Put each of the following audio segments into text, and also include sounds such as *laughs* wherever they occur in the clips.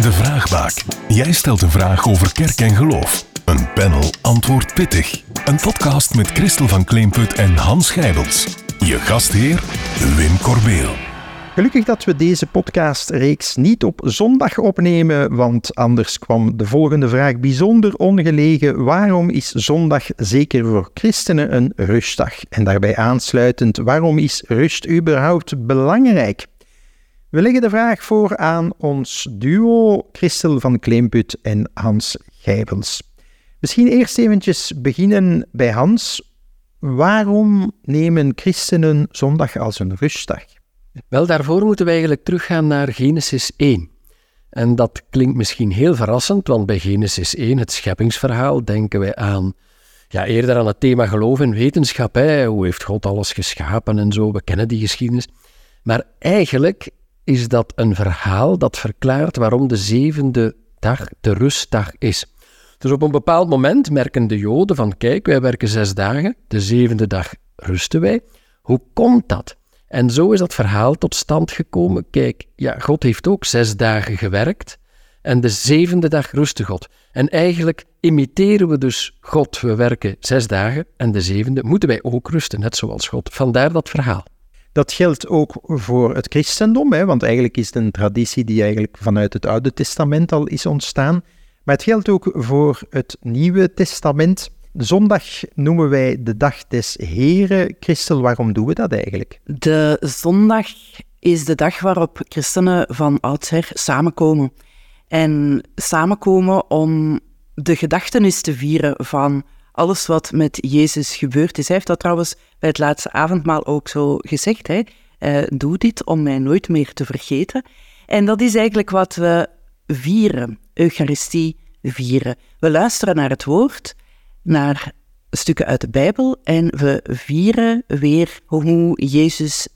De Vraagbaak. Jij stelt een vraag over kerk en geloof. Een panel antwoordt pittig. Een podcast met Christel van Kleemput en Hans Gijbels. Je gastheer Wim Corbeel. Gelukkig dat we deze podcastreeks niet op zondag opnemen, want anders kwam de volgende vraag bijzonder ongelegen. Waarom is zondag zeker voor christenen een rustdag? En daarbij aansluitend, waarom is rust überhaupt belangrijk? We leggen de vraag voor aan ons duo Christel van Kleemput en Hans Gijbels. Misschien eerst eventjes beginnen bij Hans. Waarom nemen christenen zondag als een rustdag? Wel, daarvoor moeten we eigenlijk teruggaan naar Genesis 1. En dat klinkt misschien heel verrassend, want bij Genesis 1, het scheppingsverhaal, denken wij aan ja, eerder aan het thema geloof en wetenschap. Hè? Hoe heeft God alles geschapen en zo? We kennen die geschiedenis. Maar eigenlijk is dat een verhaal dat verklaart waarom de zevende dag de rustdag is. Dus op een bepaald moment merken de Joden van kijk, wij werken zes dagen, de zevende dag rusten wij. Hoe komt dat? En zo is dat verhaal tot stand gekomen. Kijk, ja, God heeft ook zes dagen gewerkt en de zevende dag rustte God. En eigenlijk imiteren we dus God. We werken zes dagen en de zevende moeten wij ook rusten, net zoals God. Vandaar dat verhaal. Dat geldt ook voor het christendom, hè, want eigenlijk is het een traditie die eigenlijk vanuit het Oude Testament al is ontstaan. Maar het geldt ook voor het Nieuwe Testament. Zondag noemen wij de dag des Heren. Christel, waarom doen we dat eigenlijk? De zondag is de dag waarop christenen van oudsher samenkomen. En samenkomen om de gedachtenis te vieren van alles wat met Jezus gebeurd is. Hij heeft dat trouwens bij het laatste avondmaal ook zo gezegd. Hè? Uh, doe dit om mij nooit meer te vergeten. En dat is eigenlijk wat we vieren, Eucharistie vieren. We luisteren naar het woord, naar stukken uit de Bijbel en we vieren weer hoe Jezus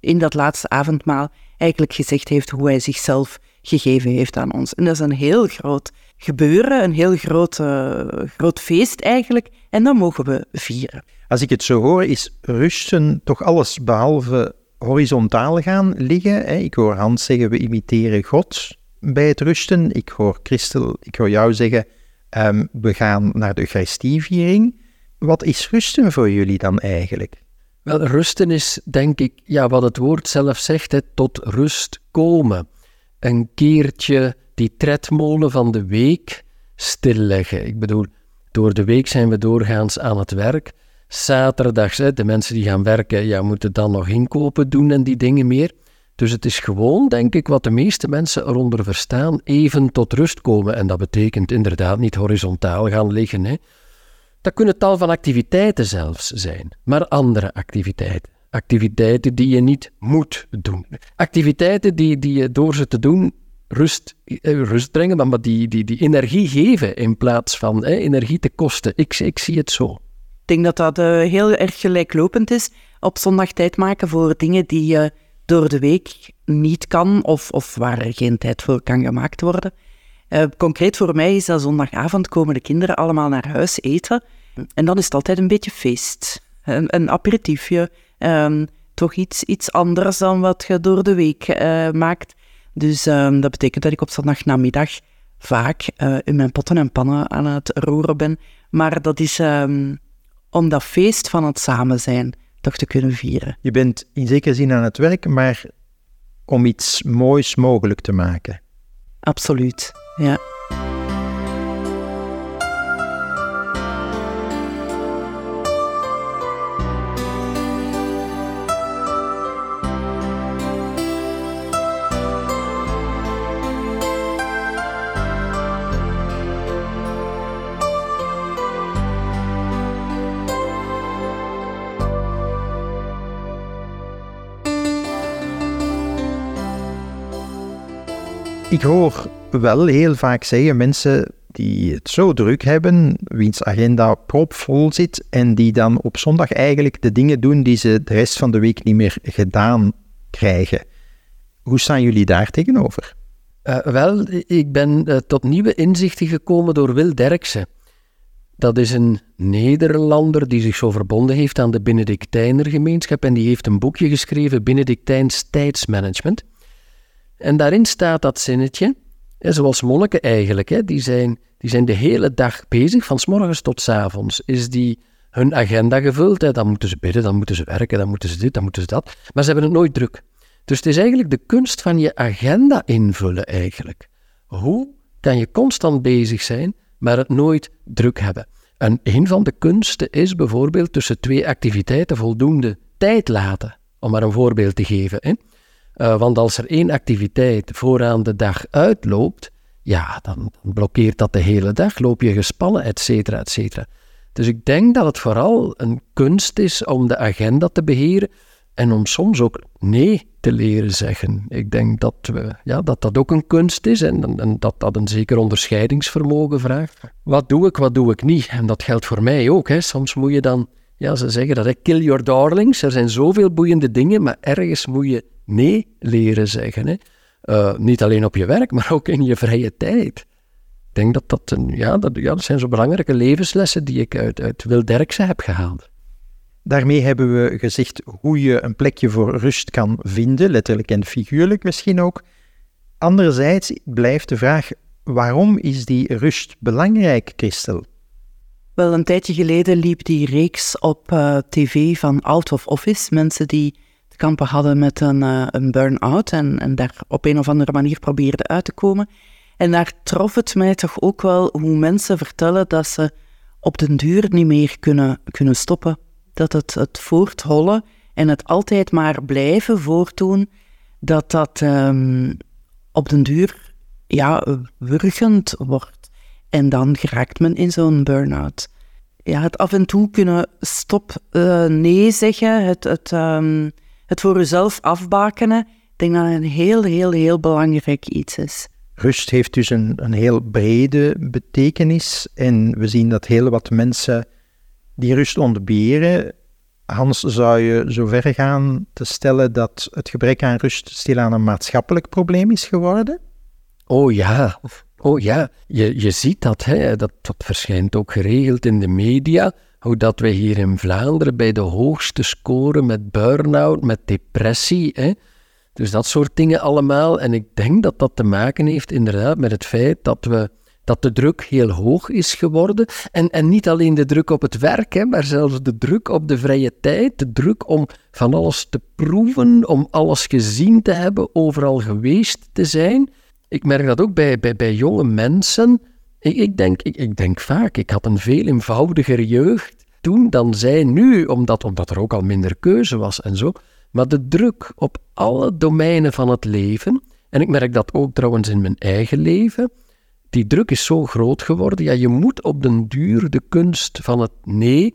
in dat laatste avondmaal eigenlijk gezegd heeft hoe hij zichzelf gegeven heeft aan ons. En dat is een heel groot gebeuren, een heel groot, groot feest eigenlijk. En dat mogen we vieren. Als ik het zo hoor, is rusten toch alles behalve horizontaal gaan liggen. Ik hoor Hans zeggen, we imiteren God bij het rusten. Ik hoor Christel, ik hoor jou zeggen, um, we gaan naar de Eucharistieviering. Wat is rusten voor jullie dan eigenlijk? Wel, rusten is denk ik, ja, wat het woord zelf zegt, tot rust komen. Een keertje die tredmolen van de week stilleggen. Ik bedoel, door de week zijn we doorgaans aan het werk. Zaterdags, hè, de mensen die gaan werken, ja, moeten dan nog inkopen doen en die dingen meer. Dus het is gewoon, denk ik, wat de meeste mensen eronder verstaan, even tot rust komen. En dat betekent inderdaad niet horizontaal gaan liggen. Hè. Dat kunnen tal van activiteiten zelfs zijn, maar andere activiteiten. Activiteiten die je niet moet doen. Activiteiten die, die je door ze te doen rust, eh, rust brengen, maar die, die, die energie geven in plaats van eh, energie te kosten. Ik, ik zie het zo. Ik denk dat dat uh, heel erg gelijklopend is. Op zondag tijd maken voor dingen die je door de week niet kan of, of waar er geen tijd voor kan gemaakt worden. Uh, concreet voor mij is dat zondagavond komen de kinderen allemaal naar huis eten. En dan is het altijd een beetje feest. Een, een aperitiefje. Um, toch iets, iets anders dan wat je door de week uh, maakt. Dus um, dat betekent dat ik op zondagnamiddag vaak in mijn potten en pannen aan het roeren ben. Maar dat is um, om dat feest van het samen zijn toch te kunnen vieren. Je bent in zekere zin aan het werk, maar om iets moois mogelijk te maken. Absoluut, ja. Ik hoor wel heel vaak zeggen mensen die het zo druk hebben, wiens agenda propvol zit en die dan op zondag eigenlijk de dingen doen die ze de rest van de week niet meer gedaan krijgen. Hoe staan jullie daar tegenover? Uh, wel, ik ben uh, tot nieuwe inzichten gekomen door Wil Derksen. Dat is een Nederlander die zich zo verbonden heeft aan de Benedictijnergemeenschap en die heeft een boekje geschreven, Benedictijns Tijdsmanagement. En daarin staat dat zinnetje: zoals monniken eigenlijk, hè, die, zijn, die zijn de hele dag bezig, van s morgens tot s avonds. Is die hun agenda gevuld? Hè? Dan moeten ze bidden, dan moeten ze werken, dan moeten ze dit, dan moeten ze dat. Maar ze hebben het nooit druk. Dus het is eigenlijk de kunst van je agenda invullen eigenlijk. Hoe kan je constant bezig zijn, maar het nooit druk hebben? En een van de kunsten is bijvoorbeeld tussen twee activiteiten voldoende tijd laten, om maar een voorbeeld te geven. Hè? Uh, want als er één activiteit vooraan de dag uitloopt, ja, dan, dan blokkeert dat de hele dag, loop je gespannen, et cetera, et cetera. Dus ik denk dat het vooral een kunst is om de agenda te beheren en om soms ook nee te leren zeggen. Ik denk dat we, ja, dat, dat ook een kunst is en, en, dat dat een zeker onderscheidingsvermogen vraagt. Wat doe ik, wat doe ik niet? En dat geldt voor mij ook. Hè. Soms moet je dan, ja, ze zeggen dat, hè, kill your darlings. Er zijn zoveel boeiende dingen, maar ergens moet je nee leren zeggen. Hè. Uh, niet alleen op je werk, maar ook in je vrije tijd. Ik denk dat dat, een, ja, dat, ja, dat zijn zo belangrijke levenslessen die ik uit, uit Wil heb gehaald. Daarmee hebben we gezegd hoe je een plekje voor rust kan vinden, letterlijk en figuurlijk misschien ook. Anderzijds blijft de vraag, waarom is die rust belangrijk, Christel? Wel, een tijdje geleden liep die reeks op uh, tv van Out of Office. Mensen die te kampen hadden met een, uh, een burn-out en, en daar op een of andere manier probeerden uit te komen. En daar trof het mij toch ook wel hoe mensen vertellen dat ze op den duur niet meer kunnen, kunnen stoppen dat het, het voorthollen en het altijd maar blijven voortdoen, dat dat um, op den duur ja, wurgend wordt. En dan geraakt men in zo'n burn-out. Ja, het af en toe kunnen stop, uh, nee zeggen, het, het, um, het voor jezelf afbakenen, ik denk dat het een heel, heel, heel belangrijk iets is. Rust heeft dus een, een heel brede betekenis en we zien dat heel wat mensen die rust ontberen. Hans, zou je zo ver gaan te stellen dat het gebrek aan rust stilaan een maatschappelijk probleem is geworden? Oh ja, oh ja. Je, je ziet dat, hè. Dat, dat verschijnt ook geregeld in de media, hoe dat we hier in Vlaanderen bij de hoogste scoren met burn-out, met depressie, hè. Dus dat soort dingen allemaal. En ik denk dat dat te maken heeft inderdaad met het feit dat we dat de druk heel hoog is geworden. En, en niet alleen de druk op het werk, hè, maar zelfs de druk op de vrije tijd, de druk om van alles te proeven, om alles gezien te hebben, overal geweest te zijn. Ik merk dat ook bij, bij, bij jonge mensen. Ik, ik, denk, ik, ik denk vaak, ik had een veel eenvoudiger jeugd toen dan zij nu, omdat, omdat er ook al minder keuze was en zo. Maar de druk op alle domeinen van het leven, en ik merk dat ook trouwens in mijn eigen leven, die druk is zo groot geworden. Ja, je moet op den duur de kunst van het nee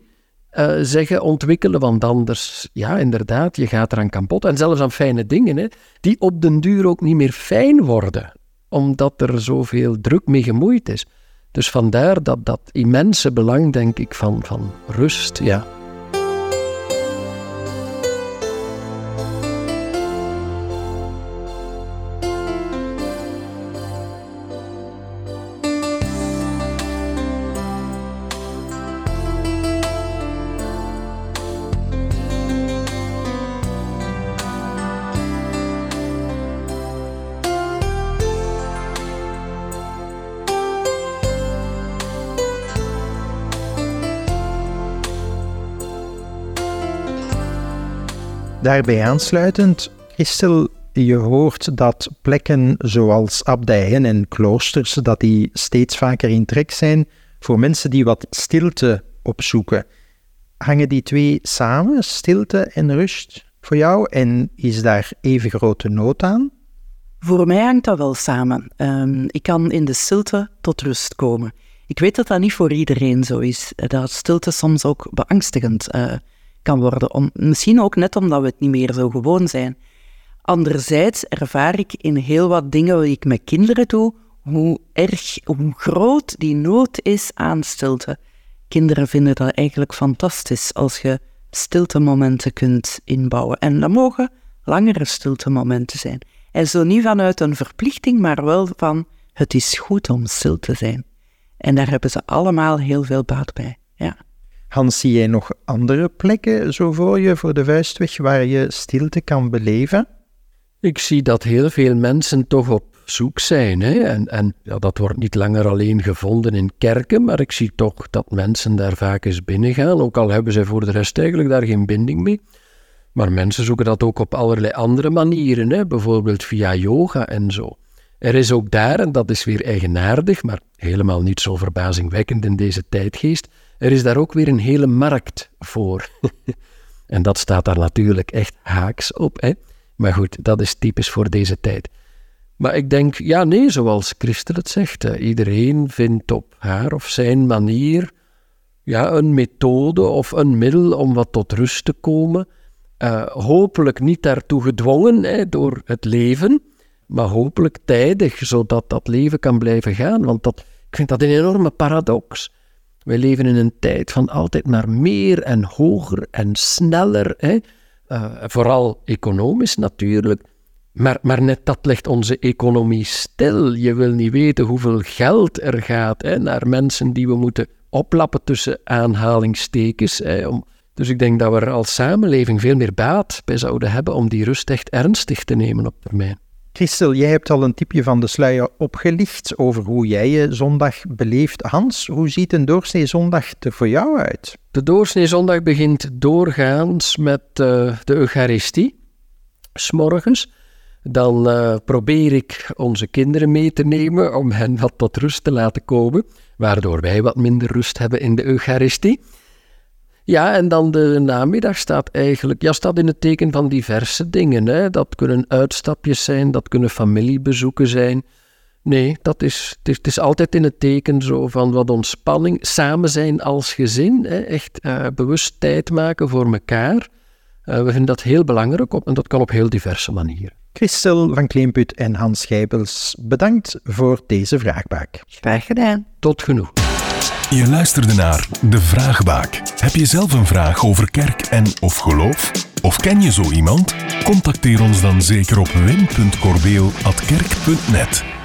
uh, zeggen ontwikkelen, want anders, ja, inderdaad, je gaat eraan kapot. En zelfs aan fijne dingen, hè, die op den duur ook niet meer fijn worden, omdat er zoveel druk mee gemoeid is. Dus vandaar dat, dat immense belang, denk ik, van, van rust, ja. Daarbij aansluitend, Christel, je hoort dat plekken zoals abdijen en kloosters, dat die steeds vaker in trek zijn voor mensen die wat stilte opzoeken. Hangen die twee samen, stilte en rust, voor jou? En is daar even grote nood aan? Voor mij hangt dat wel samen. Um, ik kan in de stilte tot rust komen. Ik weet dat dat niet voor iedereen zo is. Dat stilte soms ook beangstigend uh, kan worden. Om, misschien ook net omdat we het niet meer zo gewoon zijn. Anderzijds ervaar ik in heel wat dingen wat ik met kinderen doe, hoe erg, hoe groot die nood is aan stilte. Kinderen vinden dat eigenlijk fantastisch als je stiltemomenten kunt inbouwen. En dat mogen langere stiltemomenten zijn. En zo niet vanuit een verplichting, maar wel van het is goed om stil te zijn. En daar hebben ze allemaal heel veel baat bij. Hans, zie jij nog andere plekken zo voor je, voor de vuistweg, waar je stilte kan beleven? Ik zie dat heel veel mensen toch op zoek zijn. Hè? En, en ja, dat wordt niet langer alleen gevonden in kerken, maar ik zie toch dat mensen daar vaak eens binnen gaan, ook al hebben zij voor de rest eigenlijk daar geen binding mee. Maar mensen zoeken dat ook op allerlei andere manieren, hè? bijvoorbeeld via yoga en zo. Er is ook daar, en dat is weer eigenaardig, maar helemaal niet zo verbazingwekkend in deze tijdgeest, er is daar ook weer een hele markt voor. *laughs* en dat staat daar natuurlijk echt haaks op. Hè? Maar goed, dat is typisch voor deze tijd. Maar ik denk, ja, nee, zoals Christel het zegt, iedereen vindt op haar of zijn manier ja, een methode of een middel om wat tot rust te komen. Uh, hopelijk niet daartoe gedwongen hè, door het leven, maar hopelijk tijdig, zodat dat leven kan blijven gaan. Want dat, ik vind dat een enorme paradox. Wij leven in een tijd van altijd maar meer en hoger en sneller. Hè? Uh, vooral economisch natuurlijk. Maar, maar net dat legt onze economie stil. Je wil niet weten hoeveel geld er gaat hè, naar mensen die we moeten oplappen tussen aanhalingstekens. Hè, om, dus ik denk dat we er als samenleving veel meer baat bij zouden hebben om die rust echt ernstig te nemen op termijn. Christel, jij hebt al een tipje van de sluier opgelicht over hoe jij je zondag beleeft. Hans, hoe ziet een doorsnee zondag er voor jou uit? De doorsnee zondag begint doorgaans met uh, de Eucharistie, s'morgens. Dan uh, probeer ik onze kinderen mee te nemen om hen wat tot rust te laten komen, waardoor wij wat minder rust hebben in de Eucharistie. Ja, en dan de namiddag staat eigenlijk, ja, staat in het teken van diverse dingen. Hè. Dat kunnen uitstapjes zijn, dat kunnen familiebezoeken zijn. Nee, dat is, het, is, het is altijd in het teken zo van wat ontspanning, samen zijn als gezin, hè. echt uh, bewust tijd maken voor elkaar. Uh, we vinden dat heel belangrijk op, en dat kan op heel diverse manieren. Christel van Kleemput en Hans Gijbels, bedankt voor deze vraagbaak. Graag gedaan. Tot genoeg. Je luisterde naar De Vraagbaak. Heb je zelf een vraag over kerk en of geloof? Of ken je zo iemand? Contacteer ons dan zeker op wim.corbeel.kerk.net.